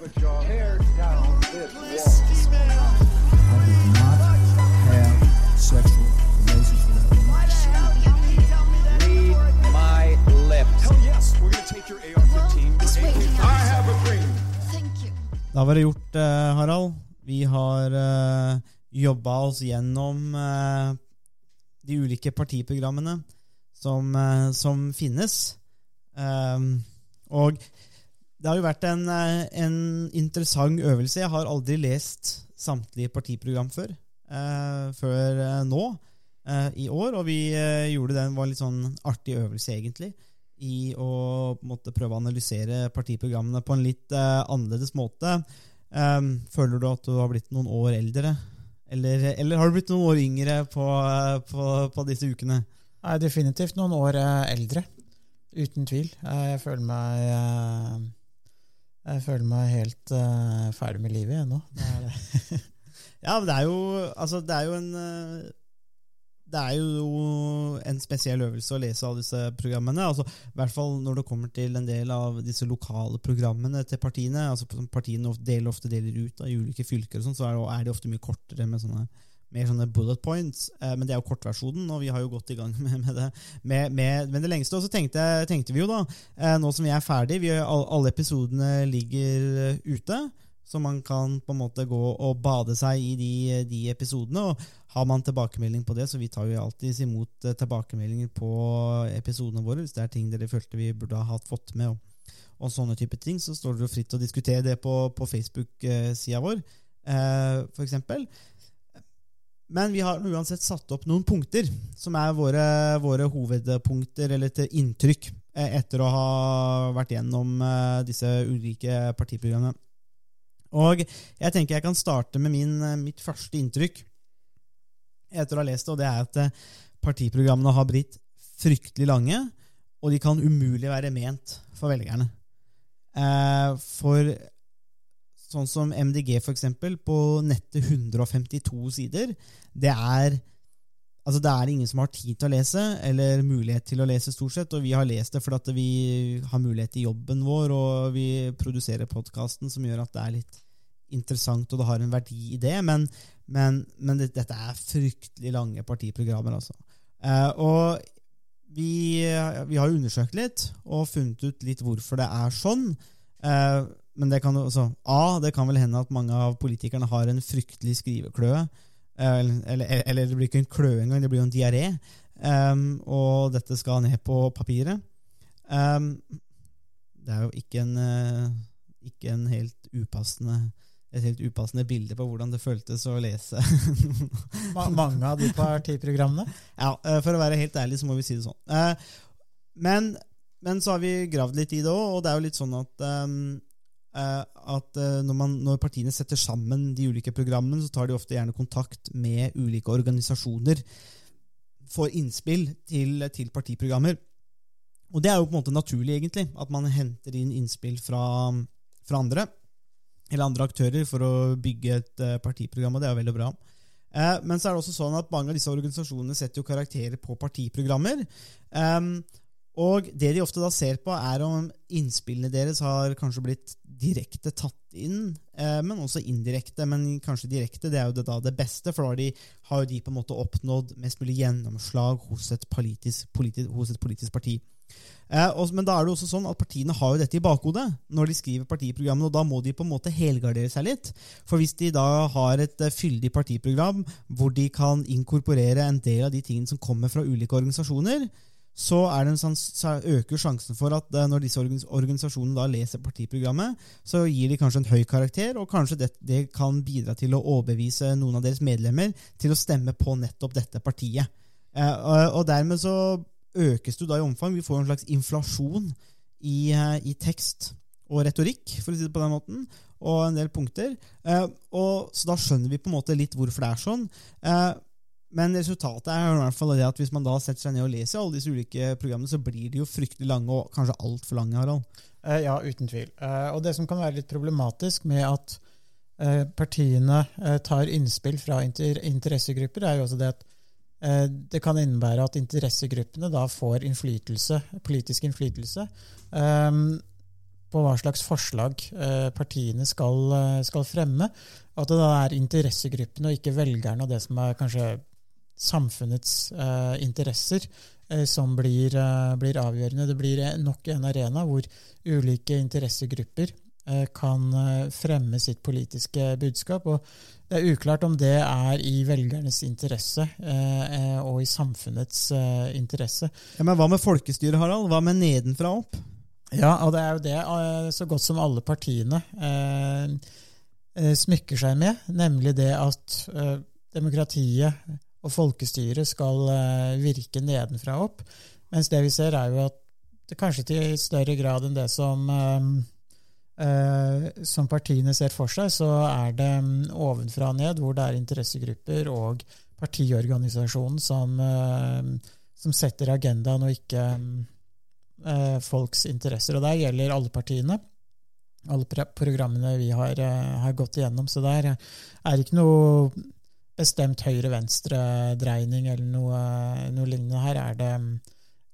Put your hair down this wall. I did not have sexual relations with that woman. Read my lips. Hell yes, we're gonna take your AR-15. This your way. AK. I have a dream. Thank you. Da var det gjort, eh, Harald. Vi har uh, jobba oss gjennom eh, de ulike partiprogrammene som, eh, som finnes. Um, og det har jo vært en, eh, en interessant øvelse. Jeg har aldri lest samtlige partiprogram før. eh, før eh, nå, eh, i år. Og vi eh, gjorde det var en litt sånn artig øvelse, egentlig. I å måte prøve å analysere partiprogrammene på en litt eh, annerledes måte. Føler du at du har blitt noen år eldre? Eller, eller har du blitt noen år yngre på, på, på disse ukene? Jeg er definitivt noen år eldre. Uten tvil. Jeg føler meg Jeg føler meg helt uh, ferdig med livet. Det er. Ja, men det er jo Altså, det er jo en eh, Det er jo en spesiell øvelse å lese alle disse programmene. Altså, I hvert fall når det kommer til en del av disse lokale programmene til partiene. altså Partiene deler, ofte deler ut av ulike fylker, og sånn, så er, det- ofte mye kortere med sånne mer sånne bullet points. Eh, men det er jo kortversjonen, og vi har jo gått i gang med, med, det, med, med, med det lengste. Og så tenkte, tenkte vi jo da, eh, nå som vi er ferdig, vi, alle, alle episodene ligger eh, ute. Så man kan på en måte gå og bade seg i de, de episodene. Og har man tilbakemelding på det, så vi tar jo alltid imot eh, tilbakemeldinger på episodene våre. Hvis det er ting dere følte vi burde ha fått med, og, og sånne type ting, så står det jo fritt å diskutere det på, på Facebook-sida vår, eh, eksempel. Men vi har uansett satt opp noen punkter, som er våre, våre hovedpunkter, eller til inntrykk, eh, etter å ha vært gjennom eh, disse ulike partiprogrammene. Og jeg tenker jeg kan starte med min, eh, mitt første inntrykk etter å ha lest det, og det er at partiprogrammene har blitt fryktelig lange, og de kan umulig være ment for velgerne. For sånn som MDG, for eksempel, på nettet 152 sider, det er Altså Det er ingen som har tid til å lese, eller mulighet til å lese, stort sett. Og vi har lest det fordi vi har mulighet i jobben vår, og vi produserer podkasten som gjør at det er litt interessant, og det har en verdi i det. Men, men, men det, dette er fryktelig lange partiprogrammer, altså. Eh, og vi, vi har undersøkt litt, og funnet ut litt hvorfor det er sånn. Eh, men det kan også A, det kan vel hende at mange av politikerne har en fryktelig skrivekløe. Eh, Eller, eller, eller det blir ikke en kløe engang, det blir jo en diaré. Um, og dette skal ned på papiret. Um, det er jo ikke en, eh, ikke en helt upassende et helt upassende bilde på hvordan det føltes å lese. Ma mange av de partiprogrammene. ja, eh, For å være helt ærlig så må vi si det sånn. Men, men så har vi gravd litt i det òg, og det er jo litt sånn at um, at eh, når, man, når partiene setter sammen de ulike programmene, så tar de ofte gjerne kontakt med ulike organisasjoner for innspill til, til partiprogrammer. Og det er jo på en måte naturlig, egentlig, at man henter inn innspill fra, fra andre. Eller andre aktører for å bygge et eh, partiprogram, og det er veldig bra. Eh, men så er det også sånn at mange av disse organisasjonene setter jo karakterer på partiprogrammer. Ehm, og det de ofte da ser på, er om innspillene deres har kanskje blitt direkte tatt inn, eh, men også indirekte. Men kanskje direkte, det er jo det, da det beste, for da har de, har de på en måte oppnådd mest mulig gjennomslag hos et politisk, politi, hos et politisk parti. Eh, men da er det også sånn at partiene har jo dette i bakhodet når de skriver partiprogrammene, og da må de på en måte helgardere seg litt. For hvis de da har et eh, fyldig partiprogram hvor de kan inkorporere en del av de tingene som kommer fra ulike organisasjoner, så, sånn, så øker sjansen for at eh, når disse organisasjonene da leser partiprogrammet, så gir de kanskje en høy karakter, og kanskje det, det kan bidra til å overbevise noen av deres medlemmer til å stemme på nettopp dette partiet. Eh, og, dermed så økes du da i omfang. Vi får en slags inflasjon i, eh, i tekst og retorikk, for å si det på den måten, og en del punkter. Og, så da skjønner vi på en måte litt hvorfor det er sånn. Men resultatet er i hvert fall det at hvis man da setter seg ned og leser alle disse ulike programmene, så blir de jo fryktelig lange, og kanskje altfor lange, Harald. Eh, Ja, uten tvil. Eh, Og det som kan være litt problematisk med at eh, partiene tar innspill fra inter interessegrupper, er jo også det at det kan innebære at interessegruppene da får innflytelse, politisk innflytelse. På hva slags forslag partiene skal, skal fremme. At det da er interessegruppene og ikke velgerne og det som er kanskje samfunnets uh, interesser uh, som blir, uh, blir avgjørende. Det blir nok en arena hvor ulike interessegrupper kan fremme sitt politiske budskap. og Det er uklart om det er i velgernes interesse og i samfunnets interesse. Ja, men Hva med folkestyret, Harald? Hva med nedenfra opp? Ja, og det er jo det så godt som alle partiene smykker seg med, nemlig det at demokratiet og folkestyret skal eh, virke nedenfra og opp. Mens det vi ser, er jo at det kanskje til større grad enn det som, eh, eh, som partiene ser for seg, så er det mm, ovenfra og ned, hvor det er interessegrupper og partiorganisasjonen som, som setter agendaen, og ikke mm, folks interesser. Og der gjelder alle partiene. Alle programmene vi har, har gått igjennom. Så der er ikke noe bestemt høyre-venstre-dreining eller noe, noe lignende. Her er det mm,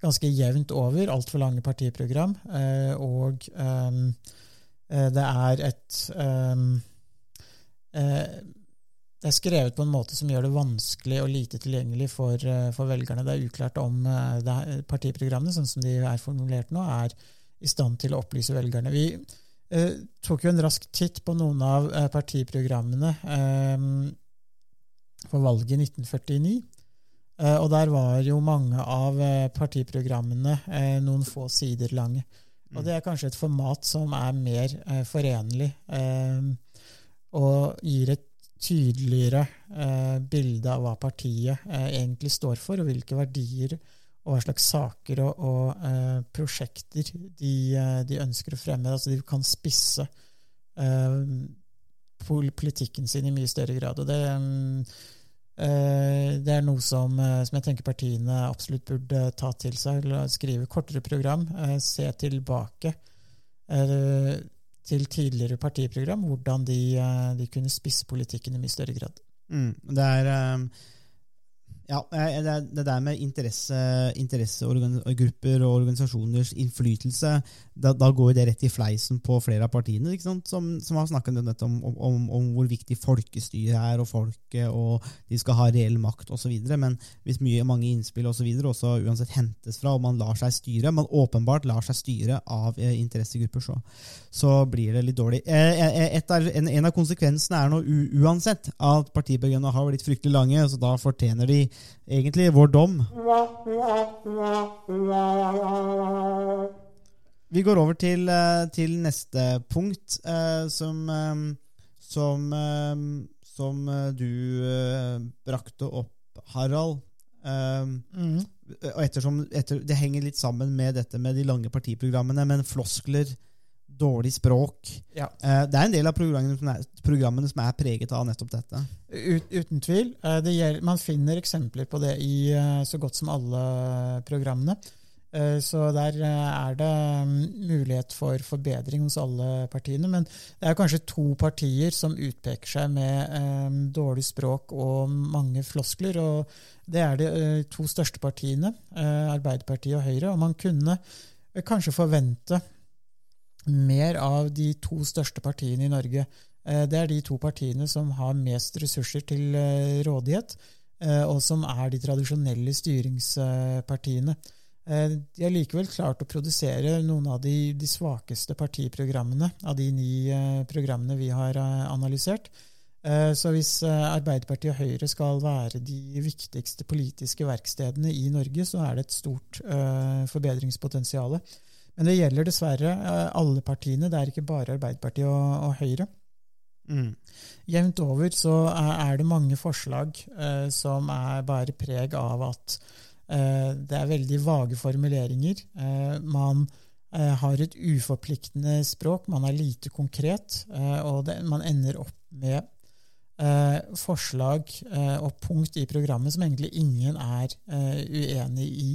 ganske jevnt over. Altfor lange partiprogram. Eh, og ehm, eh, det er et ehm, eh, det er skrevet på en måte som gjør det vanskelig og lite tilgjengelig for, for velgerne. Det er uklart om er- partiprogrammene, sånn som de er formulert nå, er i stand til å opplyse velgerne. Vi eh, tok jo en rask titt på noen av partiprogrammene eh, for valget i 1949. Eh, og der var jo mange av eh, partiprogrammene eh, noen få sider lange. Og det er kanskje et format som er mer forenlig og gir et tydeligere bilde av hva partiet egentlig står for, og hvilke verdier og hva slags saker og, og prosjekter de, de ønsker å fremme. Altså de kan spisse politikken sin i mye større grad. Og det, mm, eh, det er noe som, eh, som jeg tenker partiene absolutt burde ta til seg. Skrive kortere program, eh, se tilbake til tidligere partiprogram, hvordan de, de kunne spisse politikken i mye større grad. Mm, det er um, ja, eh, det, er, der med interesse, interessegrupper og organisasjoners innflytelse, da, da går det rett i fleisen på flere av partiene? Som, som har snakket om, om, om, hvor viktig folkestyret er, og folket, og de skal ha reell makt osv. Men hvis mye, mange innspill og så videre også uansett hentes fra, og man lar seg styre, man åpenbart lar seg styre av eh, interessegrupper, så, så blir det litt dårlig. Eh, eh, et av, en, en av konsekvensene er nå uansett at partiprogrammene har blitt fryktelig lange, så da fortjener de egentlig vår dom. Vi går over til, eh, til neste punkt, eh, som, eh, som, som du brakte opp, Harald. Mm. og ettersom etter, Det henger litt sammen med dette med de lange partiprogrammene, men floskler, dårlig språk Ja. Eh, Det er en del av programmene som er, programmene som er preget av nettopp dette. Ut, uten tvil. Eh, Det gjelder, man finner eksempler på det i eh, så godt som alle programmene. Så der er det mm, mulighet for forbedring hos alle partiene. Men det er kanskje to partier som utpeker seg med eh, dårlig språk og mange floskler. og Det er de to største partiene, Arbeiderpartiet og Høyre. Og man kunne kanskje forvente mer av de to største partiene i Norge. Eh, Det er de to partiene som har mest ressurser til eh, rådighet, eh, og som er de tradisjonelle styringspartiene. De har likevel klart å produsere noen av de, de svakeste partiprogrammene av de ni programmene vi har analysert. Så hvis Arbeiderpartiet og Høyre skal være de viktigste politiske verkstedene i Norge, så er det et stort forbedringspotensial. Men det gjelder dessverre eh, alle partiene, det er ikke bare Arbeiderpartiet og, og Høyre. Mm. Jevnt over så er det mange forslag eh, som er bare preg av at eh, det er veldig vage formuleringer. Eh, man eh, har et uforpliktende språk, man er lite konkret, eh, og det, man ender opp med eh, forslag og punkt i programmet som egentlig ingen er eh, uenig i.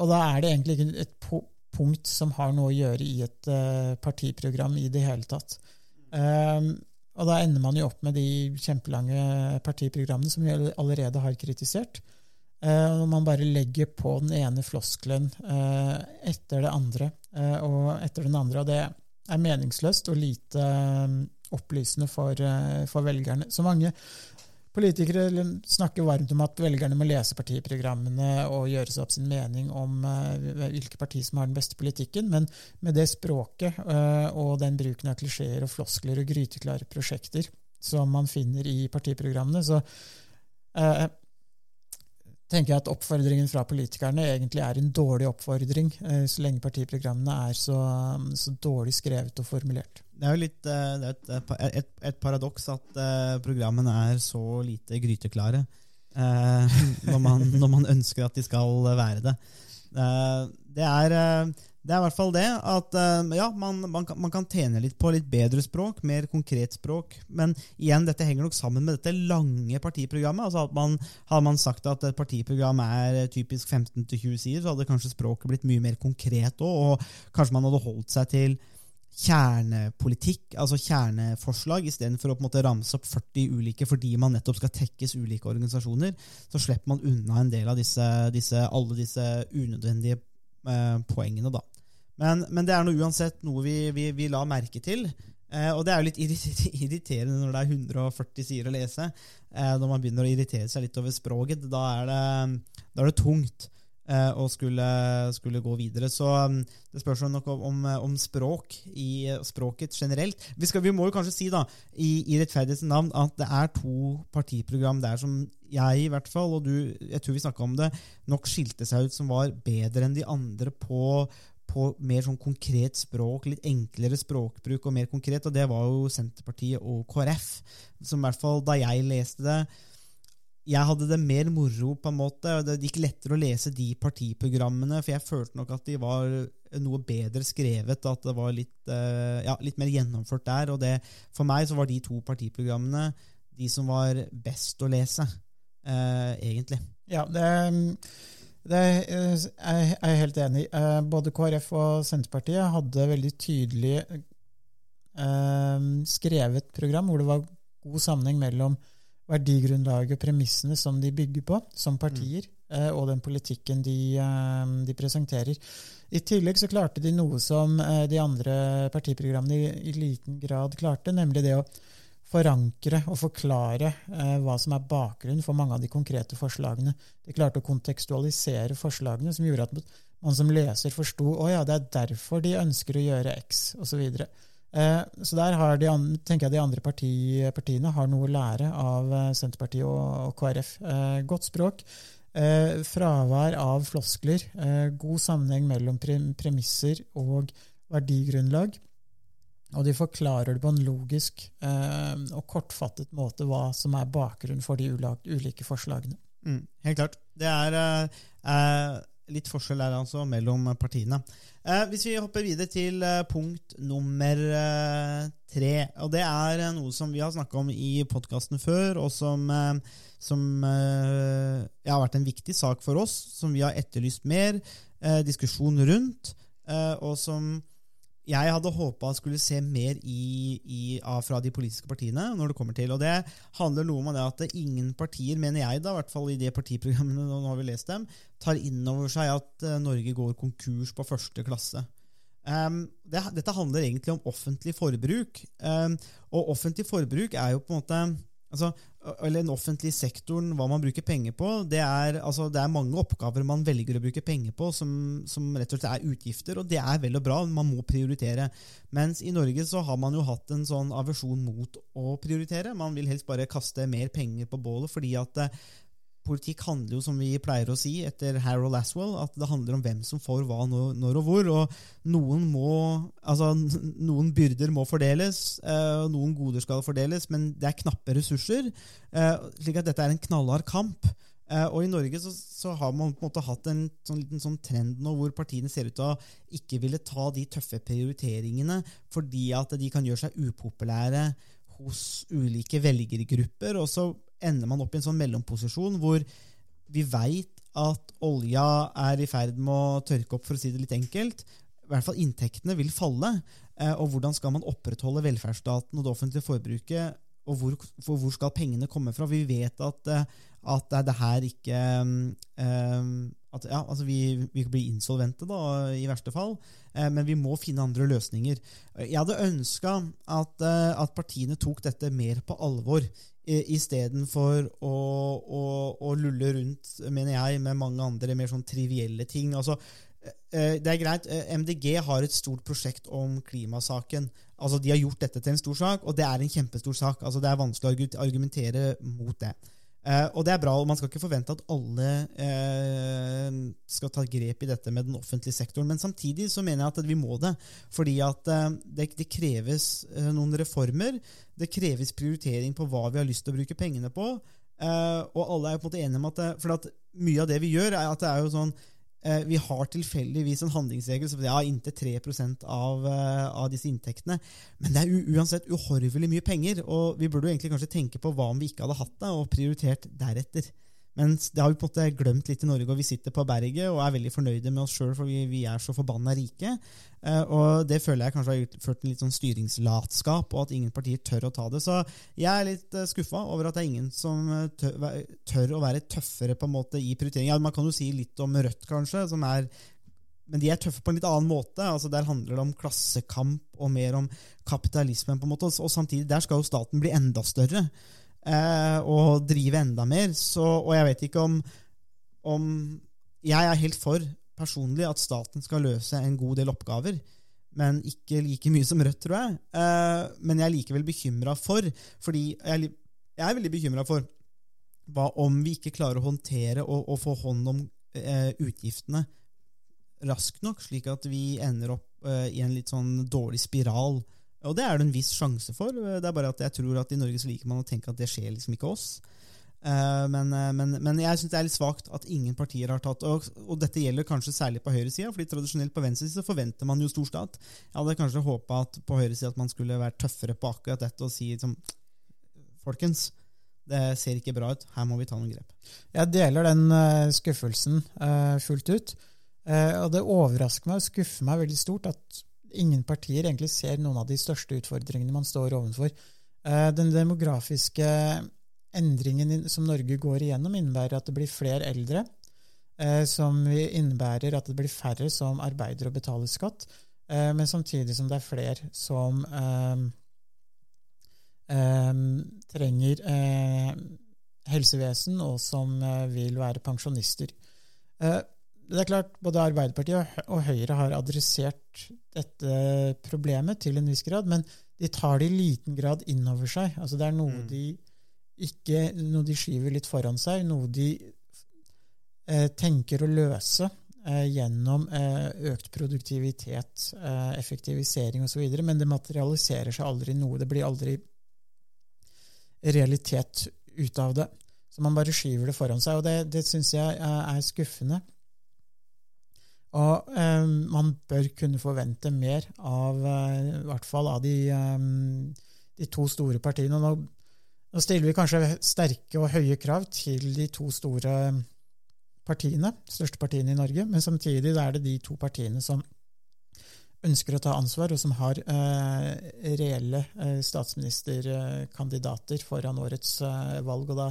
Og da er det egentlig ikke et punkt som har noe å gjøre i et eh, partiprogram i det hele tatt. Um, og da ender man jo opp med de kjempelange partiprogrammene som vi allerede har kritisert. Eh, Når man bare legger på den ene floskelen eh, etter det andre eh, og etter den andre. Og det er meningsløst og lite eh, opplysende for, for velgerne. Så mange politikere snakker varmt om at velgerne må lese partiprogrammene og gjøre seg opp sin mening om eh, hvilke parti som har den beste politikken, men med det språket eh, og den bruken av klisjeer og floskler og gryteklare prosjekter som man finner i partiprogrammene, så eh, tenker jeg at oppfordringen fra politikerne egentlig er en dårlig oppfordring, eh, så lenge partiprogrammene er så, så dårlig skrevet og formulert. Det er jo litt eh, er et, et, et paradoks at eh, programmene er så lite gryteklare når, man, når man ønsker at de skal være det. Det er eh, det er i hvert fall det at eh, ja, man, man, kan, man kan tjene litt på litt bedre språk, mer konkret språk. Men igjen, dette henger nok sammen med dette lange partiprogrammet. altså at man, Hadde man sagt at et partiprogram er typisk 15-20 sider, så hadde kanskje språket blitt mye mer konkret òg, og kanskje man hadde holdt seg til kjernepolitikk, altså kjerneforslag, istedenfor å på en måte ramse opp 40 ulike fordi man nettopp skal tekkes ulike organisasjoner. Så slipper man unna en del av disse, disse, alle disse unødvendige poengene, da. Men, men det er noe, uansett noe vi, vi, vi la merke til. Eh, og det er jo litt irriterende når det er 140 sider å lese. Eh, når man begynner å irritere seg litt over språket, da er det, da er det tungt eh, å skulle, skulle gå videre. Så um, det spørs nok om, om språk i språket generelt. Vi, skal, vi må jo kanskje si da, i, i rettferdighetens navn at det er to partiprogram der som jeg i hvert fall, og du, jeg tror vi snakka om det, nok skilte seg ut som var bedre enn de andre på på mer sånn konkret språk, litt enklere språkbruk og mer konkret, og det var jo Senterpartiet og KrF. Som i hvert fall da jeg leste det Jeg hadde det mer moro, på en måte. og Det gikk lettere å lese de partiprogrammene, for jeg følte nok at de var noe bedre skrevet, at det var litt, eh, ja, litt mer gjennomført der. Og det, for meg så var de to partiprogrammene de som var best å lese, eh, egentlig. Ja, det, det er jeg helt enig i. Eh, Både KrF og Senterpartiet hadde veldig tydelig eh, skrevet program hvor det var god sammenheng mellom verdigrunnlaget og premissene som de bygger på som partier, mm. og den politikken de, eh, de presenterer. I tillegg så klarte de noe som eh, de andre partiprogrammene i, i liten grad klarte, nemlig det å forankre og forklare eh, hva som er bakgrunnen for mange av de konkrete forslagene. De klarte å kontekstualisere forslagene, som gjorde at man som leser forsto å ja, det er derfor de ønsker å gjøre X, osv. Så, eh, så der de, tenker jeg de andre parti, partiene har noe å lære av eh, Senterpartiet og, og KrF. Eh, godt språk. Eh, fravær av floskler. Eh, god sammenheng mellom premisser og verdigrunnlag. Og de forklarer det på en logisk eh, og kortfattet måte hva som er bakgrunnen for de ulike forslagene. Mm, helt klart. Det er eh, eh, litt forskjell der altså mellom partiene. Eh, hvis vi hopper videre til eh, punkt nummer eh, tre, og det er eh, noe som vi har snakka om i podkasten før, og som, som ja, har vært en viktig sak for oss, som vi har etterlyst mer eh, diskusjon rundt, eh, og som jeg hadde håpa skulle se mer i, i, fra de politiske partiene. når det kommer til, og Det handler noe om det at ingen partier, mener jeg, da, i hvert fall i de partiprogrammene nå har vi lest dem, tar inn over seg at eh, Norge går konkurs på første klasse. Um, det, dette handler egentlig om offentlig forbruk. Um, og offentlig forbruk er jo på en måte altså, eller den offentlige sektoren, hva man bruker penger på, det er, altså, det er mange oppgaver man velger å bruke penger på som, som rett og slett er utgifter, og det er vel og bra, man må prioritere. Mens i Norge så har man jo hatt en sånn aversjon mot å prioritere. Man vil helst bare kaste mer penger på bålet, fordi at politikk handler jo, som vi pleier å si etter Harold Aswell, at det handler om hvem som får hva, når, og hvor. Og noen må Altså, noen byrder må fordeles, eh, og noen goder skal fordeles, men det er knappe ressurser. eh, slik at dette er en knallhard kamp. Eh, og i Norge så, så har man på en måte hatt en sånn liten sånn trend nå hvor partiene ser ut til å ikke ville ta de tøffe prioriteringene fordi at de kan gjøre seg upopulære hos ulike velgergrupper. Og så ender man opp i en sånn mellomposisjon hvor vi veit at olja er i ferd med å tørke opp, for å si det litt enkelt. I hvert fall inntektene vil falle. Eh, og hvordan skal man opprettholde velferdsstaten og det offentlige forbruket og hvor, hvor skal pengene komme fra? Vi vet at, eh, at det, er det her ikke eh, at, ja, altså vi, vi blir insolvente, da, i verste fall. Men vi må finne andre løsninger. Jeg hadde ønska at, at partiene tok dette mer på alvor. Istedenfor å, å, å lulle rundt, mener jeg, med mange andre mer sånn trivielle ting. Altså, eh, det er greit, MDG har et stort prosjekt om klimasaken. Altså, De har gjort dette til en stor sak, og det er en kjempestor sak. Altså, Det er vanskelig å argumentere mot det. Eh, og det er bra, og Man skal ikke forvente at alle eh, skal ta grep i dette med den offentlige sektoren. Men samtidig så mener jeg at vi må det. Fordi at eh, det, det, kreves eh, noen reformer. Det kreves prioritering på hva vi har lyst til å bruke pengene på. Eh, og alle er på en måte enige om at, det, for at mye av det vi gjør, er at det er jo sånn Eh, vi har tilfeldigvis en handlingsregel som ja, inntil 3% av, eh, av disse inntektene. Men det er uansett uhorvelig mye penger, og vi burde egentlig kanskje tenke på hva om vi ikke hadde hatt det, og prioritert deretter. Men det har vi på en måte glemt litt i Norge, og vi sitter på berget og er veldig fornøyde med oss sjøl, for vi, vi, er så forbanna rike. Uh, og det føler jeg kanskje har utført en litt sånn styringslatskap, og at ingen partier tør å ta det. Så jeg er litt uh, skuffa over at det er ingen som tør, tør, å være tøffere på en måte i prioritering. Ja, man kan jo si litt om Rødt, kanskje, som er men de er tøffe på en litt annen måte. altså Der handler det om klassekamp og mer om kapitalismen. på en måte, Og samtidig, der skal jo staten bli enda større eh, og drive enda mer. Så, og jeg vet ikke om, om Jeg er helt for personlig at staten skal løse en god del oppgaver, men ikke like mye som Rødt, tror jeg. Eh, men jeg er likevel bekymra for fordi jeg, jeg er veldig bekymra for hva om vi ikke klarer å håndtere og, og få hånd om eh, utgiftene raskt nok, slik at vi ender opp eh, i en litt sånn dårlig spiral og det er det en viss sjanse for. Det er bare at jeg tror at i Norge så liker man å tenke at det skjer liksom ikke oss. Uh, men, eh, men, men, jeg syns det er litt svakt at ingen partier har tatt og, og dette gjelder kanskje særlig på høyresida, fordi tradisjonelt på venstresida forventer man jo storstat. Jeg hadde kanskje håpa at på høyresida at man skulle vært tøffere på akkurat dette og si liksom Folkens, det ser ikke bra ut. Her må vi ta noen grep. Jeg deler den uh, skuffelsen fullt ut. og det overrasker meg og skuffer meg veldig stort at ingen partier egentlig ser noen av de største utfordringene man står overfor. Eh, den demografiske endringen som Norge går igjennom, innebærer at det blir flere eldre. Eh, som innebærer at det blir færre som arbeider og betaler skatt. Eh, men samtidig som det er flere som trenger helsevesen, og som vil være pensjonister det er klart, Både Arbeiderpartiet og Høyre har adressert dette problemet til en viss grad, men de tar det i liten grad inn over seg. Altså Det er noe, mm. de, ikke, noe de skyver litt foran seg, noe de eh, tenker å løse eh, gjennom eh, økt produktivitet, eh, effektivisering osv., men det materialiserer seg aldri noe. Det blir aldri realitet ut av det. Så man bare skyver det foran seg, og det, det syns jeg er skuffende. Og eh, man bør kunne forvente mer av eh, i hvert fall av de, eh, de to store partiene. Nå, nå, stiller vi kanskje sterke og høye krav til de to store partiene, største partiene i Norge, men samtidig er det de to partiene som ønsker å ta ansvar, og som har uh, reelle uh, statsministerkandidater foran årets valg. og da,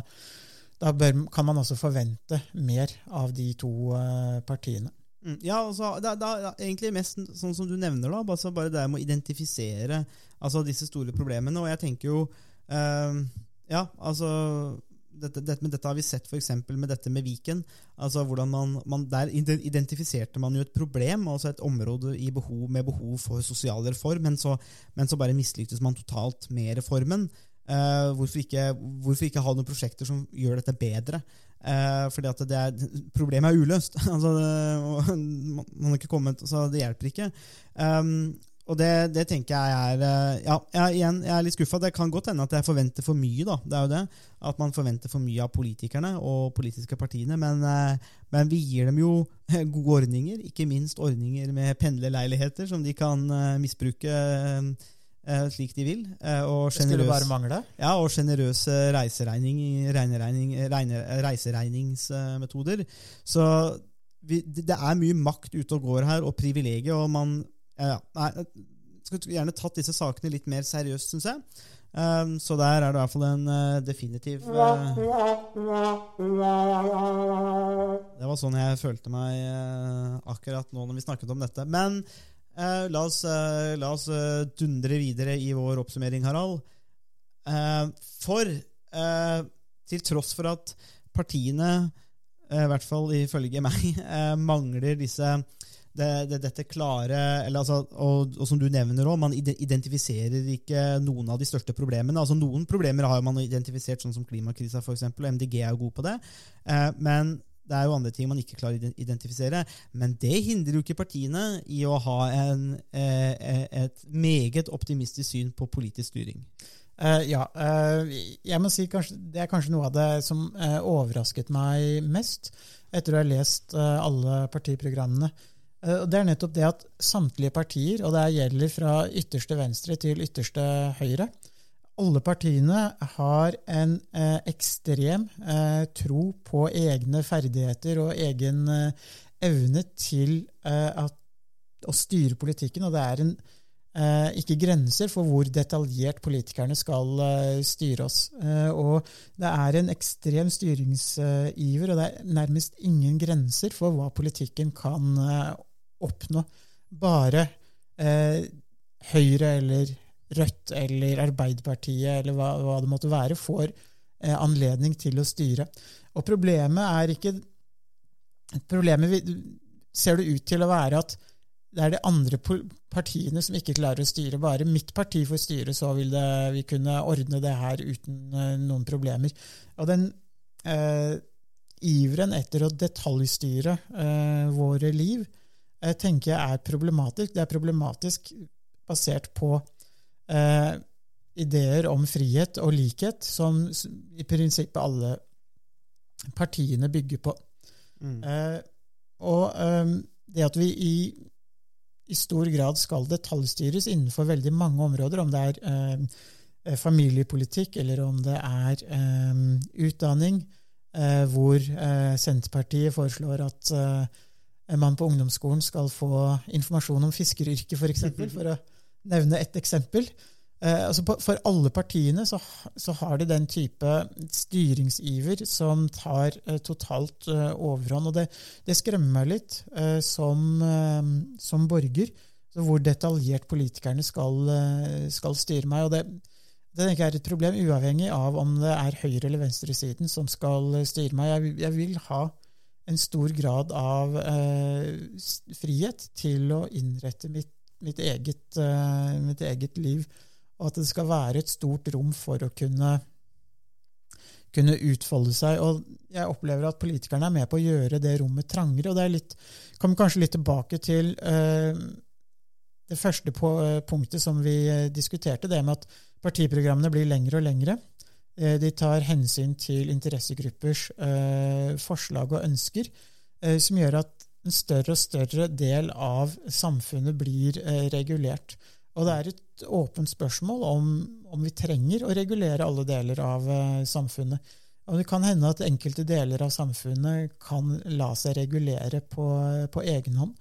da bør, kan man også forvente mer av de to partiene. Mm, ja, altså, det, er egentlig mest sånn som du nevner, da, altså bare det med å identifisere altså, disse store problemene. Og jeg tenker jo eh, Ja, altså dette, dette, dette, har vi sett f.eks. med dette med Viken. altså hvordan man, man, Der identifiserte man jo et problem, altså et område behov, med behov for sosial reform, men så, men så bare mislyktes man totalt med reformen. Uh, hvorfor, ikke, hvorfor, ikke, ha noen prosjekter som gjør dette bedre? Uh, fordi at det er, problemet er uløst. altså, det, man har ikke kommet, så det hjelper ikke. Um, og det, det, tenker jeg er uh, Ja, jeg, igjen, jeg er litt skuffa. Det kan godt hende at jeg forventer for mye. da, det er jo det, At man forventer for mye av politikerne og politiske partiene. Men, men vi gir dem jo gode ordninger, ikke minst ordninger med pendlerleiligheter som de kan misbruke eh, slik de vil. Eh, og mangle? Ja, og sjenerøse reiseregningsmetoder. Så vi, det er mye makt ute og går her, og privilegier, og man ja, nei, skulle gjerne tatt disse sakene litt mer seriøst, syns jeg. Um, så der er det i hvert fall en uh, definitiv uh, Det var sånn jeg følte meg uh, akkurat nå når vi snakket om dette. Men uh, la oss, uh, la oss uh, dundre videre i vår oppsummering, Harald. For til tross for at partiene, i hvert fall ifølge meg, mangler disse det, det, dette klare eller altså, og, og som du nevner også, Man identifiserer ikke noen av de største problemene. altså Noen problemer har man identifisert, sånn som klimakrisa f.eks. Og MDG er jo god på det. Men det er jo andre ting man ikke klarer å identifisere. Men det hindrer jo ikke partiene i å ha en, eh, et meget optimistisk syn på politisk styring. Uh, ja, Uh, jeg må si kanskje, det er kanskje noe av det som uh, overrasket meg mest etter å ha lest eh, alle partiprogrammene. Eh, og Det er nettopp det at samtlige partier, og det gjelder fra ytterste venstre til ytterste høyre, alle partiene har en eh, ekstrem eh, tro på egne ferdigheter og egen eh, evne til eh, at, å styre politikken. Og det er en eh, ikke grenser for hvor detaljert politikerne skal eh, styre oss. Og det er en ekstrem styringsiver, og det er nærmest ingen grenser for hva politikken kan oppnå. Bare Høyre eller Rødt eller Arbeiderpartiet eller hva, hva det måtte være, får eh, anledning til å styre. Og problemet er ikke Problemet ser det ut til å være at det er de andre partiene som ikke klarer å styre. Bare mitt parti får styre, så vil det, vi kunne ordne det her uten eh, noen problemer. Og den eh, iveren etter å detaljstyre eh, våre liv eh, tenker jeg er problematisk. Det er problematisk basert på eh, ideer om frihet og likhet, som i prinsippet alle partiene bygger på. Eh, og eh, det at vi i, i stor grad skal detaljstyres innenfor veldig mange områder, om det er eh, familiepolitikk eller om det er eh, utdanning, eh, hvor Senterpartiet foreslår at man på ungdomsskolen skal få informasjon om fiskeryrket, f.eks., for, for å nevne ett eksempel. Eh, altså for alle partiene så, så har de den type styringsiver som tar eh, totalt eh, overhånd. Og det, det skremmer meg litt som, som borger, hvor detaljert politikerne skal, skal styre meg. og det det tenker jeg er et problem, uavhengig av om det er høyre- eller venstresiden som skal styre meg. Jeg, jeg vil ha en stor grad av eh, frihet til å innrette mitt, mitt, eget, eh, mitt eget liv, og at det skal være et stort rom for å kunne, kunne utfolde seg. Og jeg opplever at politikerne er med på å gjøre det rommet trangere. og det er litt, kommer kanskje litt tilbake til eh, det første på, punktet som vi eh, diskuterte, det med at partiprogrammene blir lengre og lengre. Eh, De tar hensyn til interessegruppers forslag og ønsker, som gjør at en større og større del av samfunnet blir eh, regulert. Og det er et åpent spørsmål om, om vi trenger å regulere alle deler av eh, samfunnet. Og det kan hende at enkelte deler av samfunnet kan la seg regulere på, på egen hånd.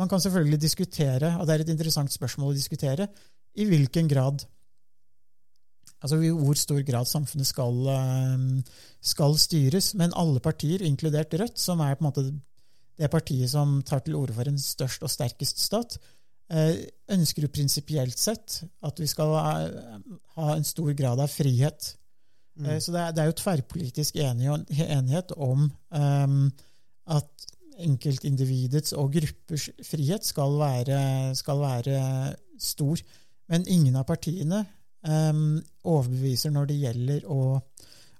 Man kan selvfølgelig diskutere, og det er et interessant spørsmål å diskutere, i hvilken grad Altså i hvor stor grad samfunnet skal, eh, skal styres. Men alle partier, inkludert Rødt, som er på en måte det partiet som tar til orde for en størst og sterkest stat, eh, ønsker jo prinsipielt sett at vi skal ha- ha en stor grad av frihet. Mm. Så det er, det er jo tverrpolitisk enighet om um, at enkeltindividets og gruppers frihet skal være, skal være stor. Men ingen av partiene um, overbeviser når det gjelder å,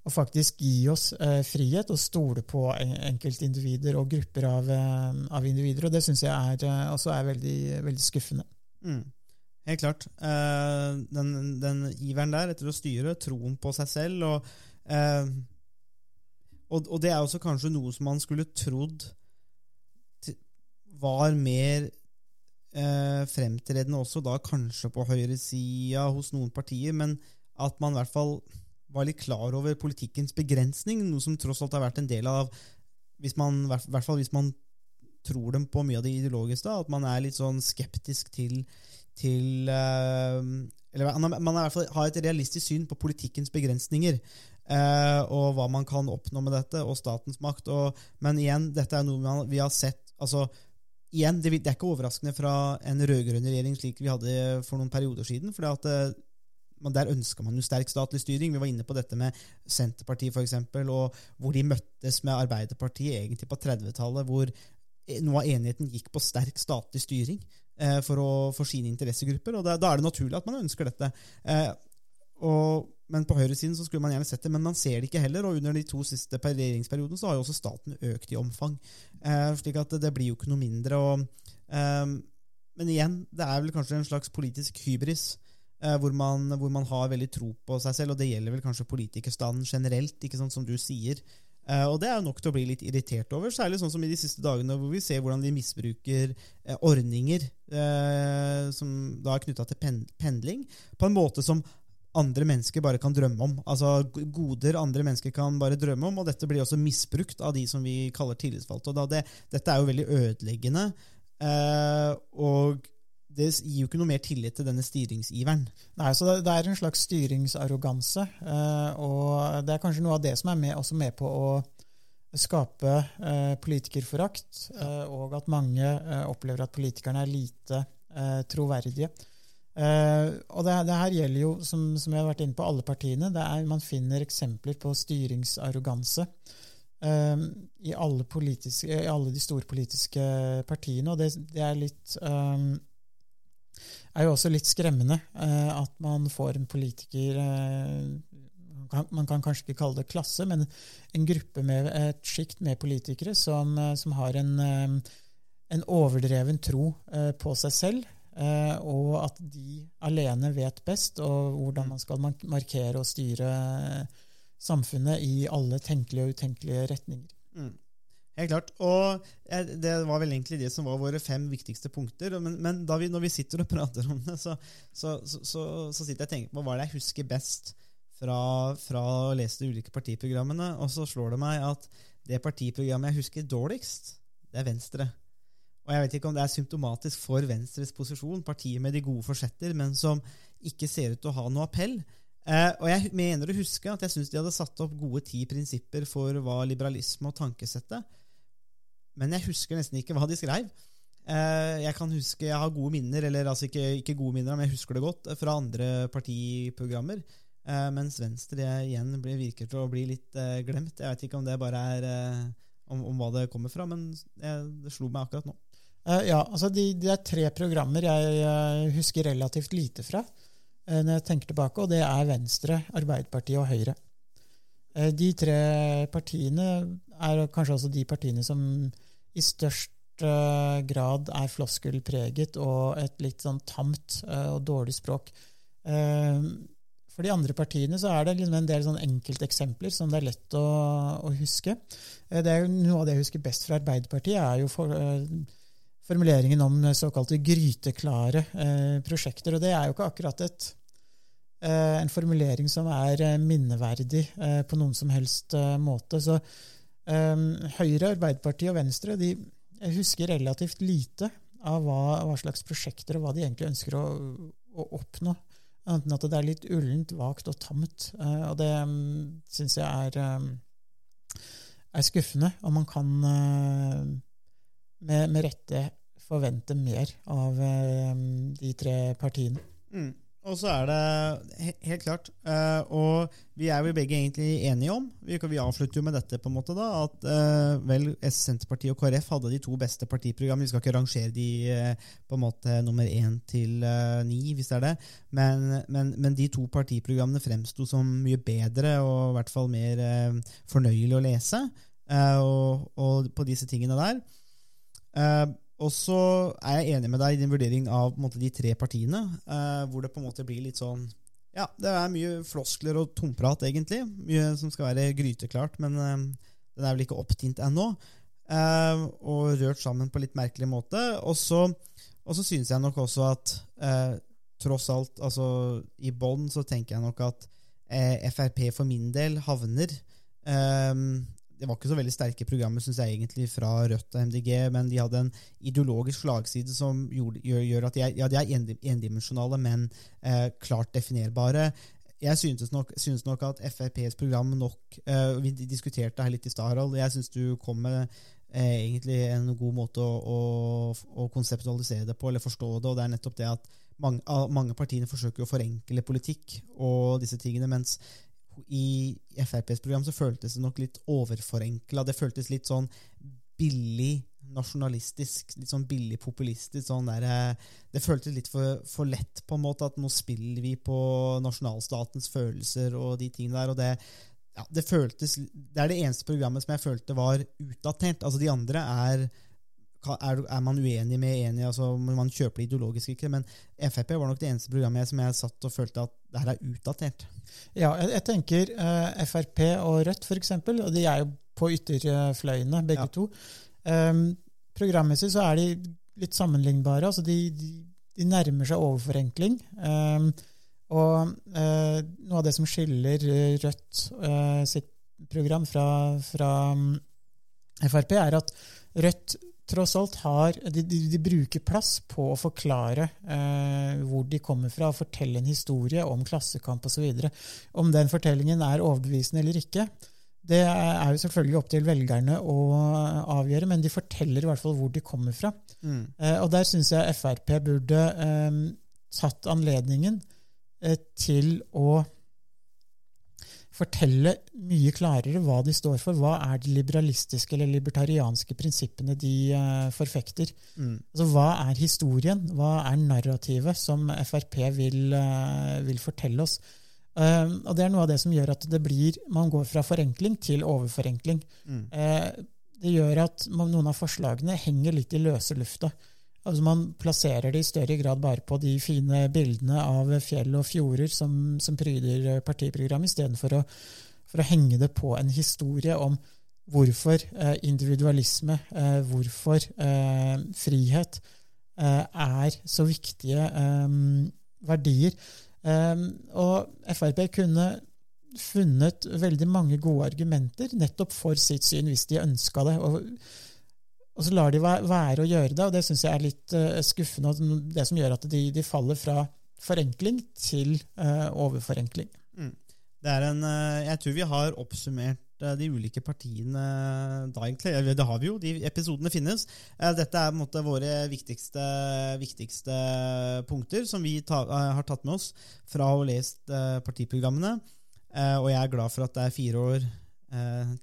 å faktisk gi oss eh, frihet og stole på enkeltindivider og grupper av, eh, av individer. Og det syns jeg er, eh, også er veldig, veldig skuffende. Mm. Helt klart. Eh, den, den iveren der etter å styre, troen på seg selv og, eh, og, og det er også kanskje noe som man skulle trodd var mer eh, fremtredende også da kanskje på høyresida hos noen partier, men at man i hvert fall var litt klar over politikkens begrensning, noe som tross alt har vært en del av hvis man, I hvert fall hvis man tror dem på mye av det ideologiske, at man er litt sånn skeptisk til til eh, Eller man har- har hvert et realistisk syn på politikkens begrensninger. eh, og hva man kan oppnå med dette, og statens makt. Og, men igjen, dette er noe vi har sett altså, igjen, det, det er ikke overraskende fra en rød-grønn regjering slik vi hadde for noen perioder siden. For der ønska man jo sterk statlig styring. Vi var inne på dette med Senterpartiet, f.eks., og hvor de møttes med Arbeiderpartiet egentlig på 30-tallet, hvor noe av enigheten gikk på sterk statlig styring eh, for, å, for sine interessegrupper. og da, da er det naturlig at man ønsker dette. Eh, og, men på høyresiden så skulle man gjerne sett det, men man ser det ikke heller. Og under de to siste regjeringsperiodene så har jo også staten økt i omfang. Eh, slik at det, det blir jo ikke noe mindre. Og, eh, men igjen, det er vel kanskje en slags politisk hybris. Eh, hvor, man, hvor man har veldig tro på seg selv, og det gjelder vel kanskje politikerstanden generelt, ikke sant, som du sier. Eh, og det er jo nok til å bli litt irritert over, særlig sånn som i de siste dagene, hvor vi ser hvordan de misbruker eh, ordninger som da er knytta til pendling, på en måte som andre mennesker bare kan drømme om. Altså Goder andre mennesker kan bare drømme om, og dette blir også misbrukt av de som vi kaller tillitsvalgte. det, Dette er jo veldig ødeleggende, og det gir jo ikke noe mer tillit til denne styringsiveren. Nei, så det, er en slags styringsarroganse, eh, og det er kanskje noe av det som er med, også med på å skape eh, politikerforakt, eh, og at mange opplever at politikerne er lite troverdige. Og det, det her gjelder jo, som, som jeg har vært inne på, alle partiene. Det er, man finner eksempler på styringsarroganse i, alle i alle de store politiske partiene. Og det, det er litt eh, er jo også litt skremmende eh, at man får en politiker eh, man kan, kanskje ikke kalle det klasse, men en gruppe med et sjikt med politikere som, eh, som har en, en overdreven tro på seg selv, og at de alene vet best og hvordan man skal markere og styre samfunnet i alle tenkelige og utenkelige retninger. Mm. Helt klart. Og det var vel egentlig det som var våre fem viktigste punkter. Men, men vi, når vi sitter og prater om det, så, så, så, så, sitter jeg og tenker på hva det jeg husker best fra, fra å lese de ulike partiprogrammene. Og så slår det meg at det partiprogrammet jeg husker dårligst, det er Venstre. Og jeg vet ikke om det er symptomatisk for Venstres posisjon, partiet med de gode forsetter, men som ikke ser ut til å ha noe appell. Eh, og jeg mener å huske at jeg syns de hadde satt opp gode ti prinsipper for hva liberalisme og tankesettet. Men jeg husker nesten ikke hva de skrev. Eh, jeg kan huske, jeg har gode minner, eller altså ikke, ikke gode minner, men jeg husker det godt, eh, fra andre partiprogrammer. Eh, mens Venstre igjen virker til å bli litt glemt. Jeg vet ikke om det bare er om, om hva det kommer fra, men det slo meg akkurat nå. Ja, altså de, Det er tre programmer jeg husker relativt lite fra når jeg tenker tilbake, og det er Venstre, Arbeiderpartiet og Høyre. Eh, de tre partiene er kanskje også de partiene som i størst eh, grad er floskelpreget og et litt sånn tamt eh, og dårlig språk. For de andre partiene så er det liksom en del sånn enkelteksempler som det er lett å, å huske. Det er jo Noe av det jeg husker best fra Arbeiderpartiet, er jo for, formuleringen om såkalte gryteklare prosjekter. Og det er jo ikke akkurat et, en formulering som er eh, minneverdig eh, på noen som helst eh, måte. Så eh, Høyre, Arbeiderpartiet og Venstre de husker relativt lite av hva, hva slags prosjekter og hva de egentlig ønsker å, å oppnå. Annet enn at det er litt ullent, vagt og tamt. Eh, og det um, syns jeg er, eh, er skuffende. Og man kan eh, med, med rette forvente mer av eh, de tre partiene. Mm. Og så er det helt klart, eh, og vi er jo begge egentlig enige om Vi, avslutter jo med dette, på en måte da, at eh, vel Senterpartiet og KrF hadde de to beste partiprogrammene. Vi skal ikke rangere de eh, på en måte nummer én til ni, hvis det er det. Men, men, men de to partiprogrammene fremsto som mye bedre og i hvert fall mer fornøyelig å lese. og, og på disse tingene der. Og så er jeg enig med deg i din vurdering av måte, de tre partiene, eh, hvor det på en måte blir litt sånn Ja, det er mye floskler og tomprat, egentlig. Mye som skal være gryteklart, men eh, den er vel ikke opptint ennå. Eh, og rørt sammen på litt merkelig måte. Og så synes jeg nok også at eh, tross alt, altså i bånn, så tenker jeg nok at eh, Frp for min del havner eh, det var ikke så veldig sterke programmer synes jeg egentlig fra Rødt og MDG, men de hadde en ideologisk slagside som gjør, gjør at de er, ja, er endimensjonale, men eh, klart definerbare. Jeg synes nok, synes nok at FrPs program nok eh, Vi diskuterte her litt i stad, Harald. Jeg syns du kom med eh, egentlig en god måte å, å, å konseptualisere det på, eller forstå det, og det er nettopp det at mange, mange partiene forsøker å forenkle politikk og disse tingene, mens i FrPs program så føltes det nok litt overforenkla. Det føltes litt sånn billig nasjonalistisk, litt sånn billig populistisk. Sånn der, eh, det føltes litt for, for lett, på en måte, at nå spiller vi på nasjonalstatens følelser og de tingene der. og det ja, det føltes Det er det eneste programmet som jeg følte var utdatert. Altså De andre er er, er man uenig med enig, altså man kjøper det ideologisk ikke, men Frp var nok det eneste programmet som jeg satt og følte at det her er utdatert. Ja, jeg, jeg tenker eh, Frp og Rødt, eksempel, og de er jo på ytterfløyene, begge Ja. to. Um, programmessig så er de litt sammenlignbare. altså De, de, de nærmer seg overforenkling. Um, og uh, noe av det som skiller eh, Rødt uh, sitt program fra, fra um, Frp, er at Rødt tross alt har De, de, de bruker plass på å forklare eh, hvor de kommer fra, fortelle en historie om klassekamp osv. Om den fortellingen er overbevisende eller ikke, det er jo selvfølgelig opp til velgerne å avgjøre, men de forteller i hvert fall hvor de kommer fra. Eh, og der syns jeg Frp burde eh, tatt anledningen eh, til å fortelle mye klarere hva de står for. Hva er de liberalistiske eller libertarianske prinsippene de uh, forfekter? Mm. Altså, hva er historien? Hva er narrativet som Frp vil, uh, vil fortelle oss? Uh, og Det er noe av det som gjør at det blir, man går fra forenkling til overforenkling. Mm. Eh, det gjør at man, noen av forslagene henger litt i løse lufta. Altså Man plasserer det i større grad bare på de fine bildene av fjell og fjorder som, som pryder partiprogrammet, istedenfor å, for å henge det på en historie om hvorfor eh, individualisme, eh, hvorfor eh, frihet er så viktige verdier. Og Frp kunne funnet veldig mange gode argumenter nettopp for sitt syn, hvis de ønska det. Og, og så lar de være å gjøre det, og det syns jeg er litt eh, skuffende. Det som gjør at de, de faller fra forenkling til eh, overforenkling. Er en, eh, jeg tror vi har oppsummert de ulike partiene da, egentlig. Det har vi jo, de episodene finnes. Dette er på en måte våre viktigste, viktigste punkter som vi ta, har tatt med oss fra å ha lest partiprogrammene. Og jeg er glad for at det er fire år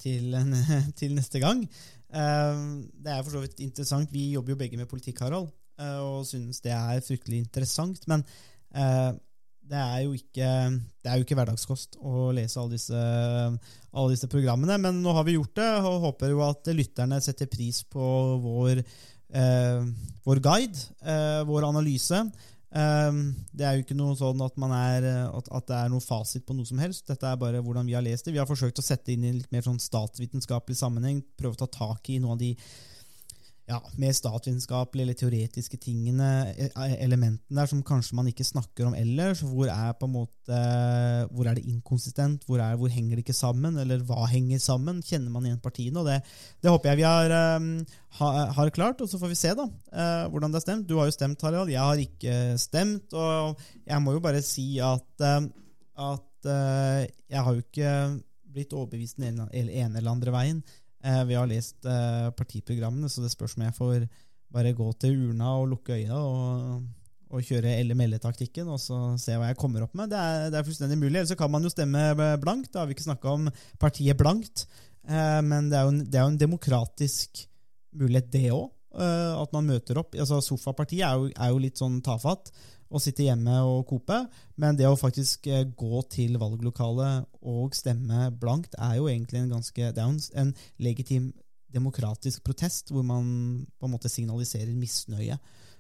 til, til neste gang. Eh, Det er for så vidt interessant. Vi jobber jo begge med politikk, Harald, eh, og synes det er fryktelig interessant. Men eh, det er jo ikke, det er jo ikke hverdagskost å lese alle disse, alle disse programmene, men nå har vi gjort det, og håper jo at lytterne setter pris på vår, eh, vår guide, vår analyse. Eh, det er jo ikke noe sånn at, man er, at, at det er noe fasit på noe som helst. Dette er bare hvordan vi har lest det. Vi har forsøkt å sette inn i en litt mer sånn statsvitenskapelig sammenheng, prøve å ta tak i noen av de ja, mer statsvitenskapelige eller teoretiske tingene, eh, elementene der som kanskje man ikke snakker om ellers. Hvor er på en måte, hvor er det inkonsistent? Hvor, er, hvor henger det ikke sammen? Eller hva henger sammen? Kjenner man igjen partiene? og Det, det håper jeg vi har, um, ha, har klart, og så får vi se da eh, hvordan det er stemt. Du har jo stemt, Harald. Jeg har ikke stemt. Og jeg må jo bare si at, eh, at eh, jeg har jo ikke blitt overbevist den ene eller andre veien. Eh, vi har lest eh, partiprogrammene, så det spørs om jeg får bare gå til urna og lukke øya og, og kjøre LML-taktikken og så se hva jeg kommer opp med. Det er, det er fullstendig mulig. Eller så kan man jo stemme blankt. Da har vi ikke snakka om partiet blankt. Eh, men det er, en, det er jo en demokratisk mulighet, det òg. at man møter opp. Altså Sofapartiet er jo, er jo litt sånn tafatt og sitte hjemme og kope. Men det å faktisk eh, gå til valglokalet og stemme blankt er jo egentlig en ganske er en, legitim demokratisk protest hvor man på en måte signaliserer misnøye.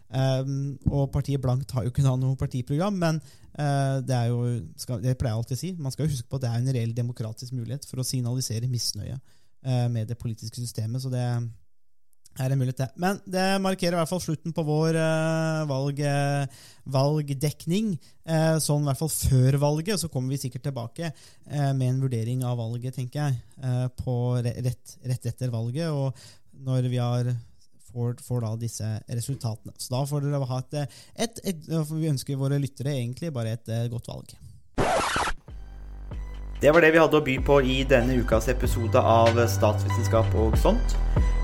Um, og partiet Blankt har jo ikke noe partiprogram, men uh, det er jo skal, Det pleier jeg alltid å si. Man skal jo huske på at det er en reell demokratisk mulighet for å signalisere misnøye uh, med det politiske systemet. Så det, er en mulighet, det. Men det markerer i hvert fall slutten på vår eh, valg, eh, valgdekning. Eh, sånn i hvert fall før valget. Så kommer vi sikkert tilbake med en vurdering av valget, tenker jeg. på rett, rett etter valget, og når vi har får, får da disse resultatene. Så da får dere ha et, et, et, Vi ønsker våre lyttere egentlig bare et godt valg. Det var det vi hadde å by på i denne ukas episode av Statsvitenskap og sånt.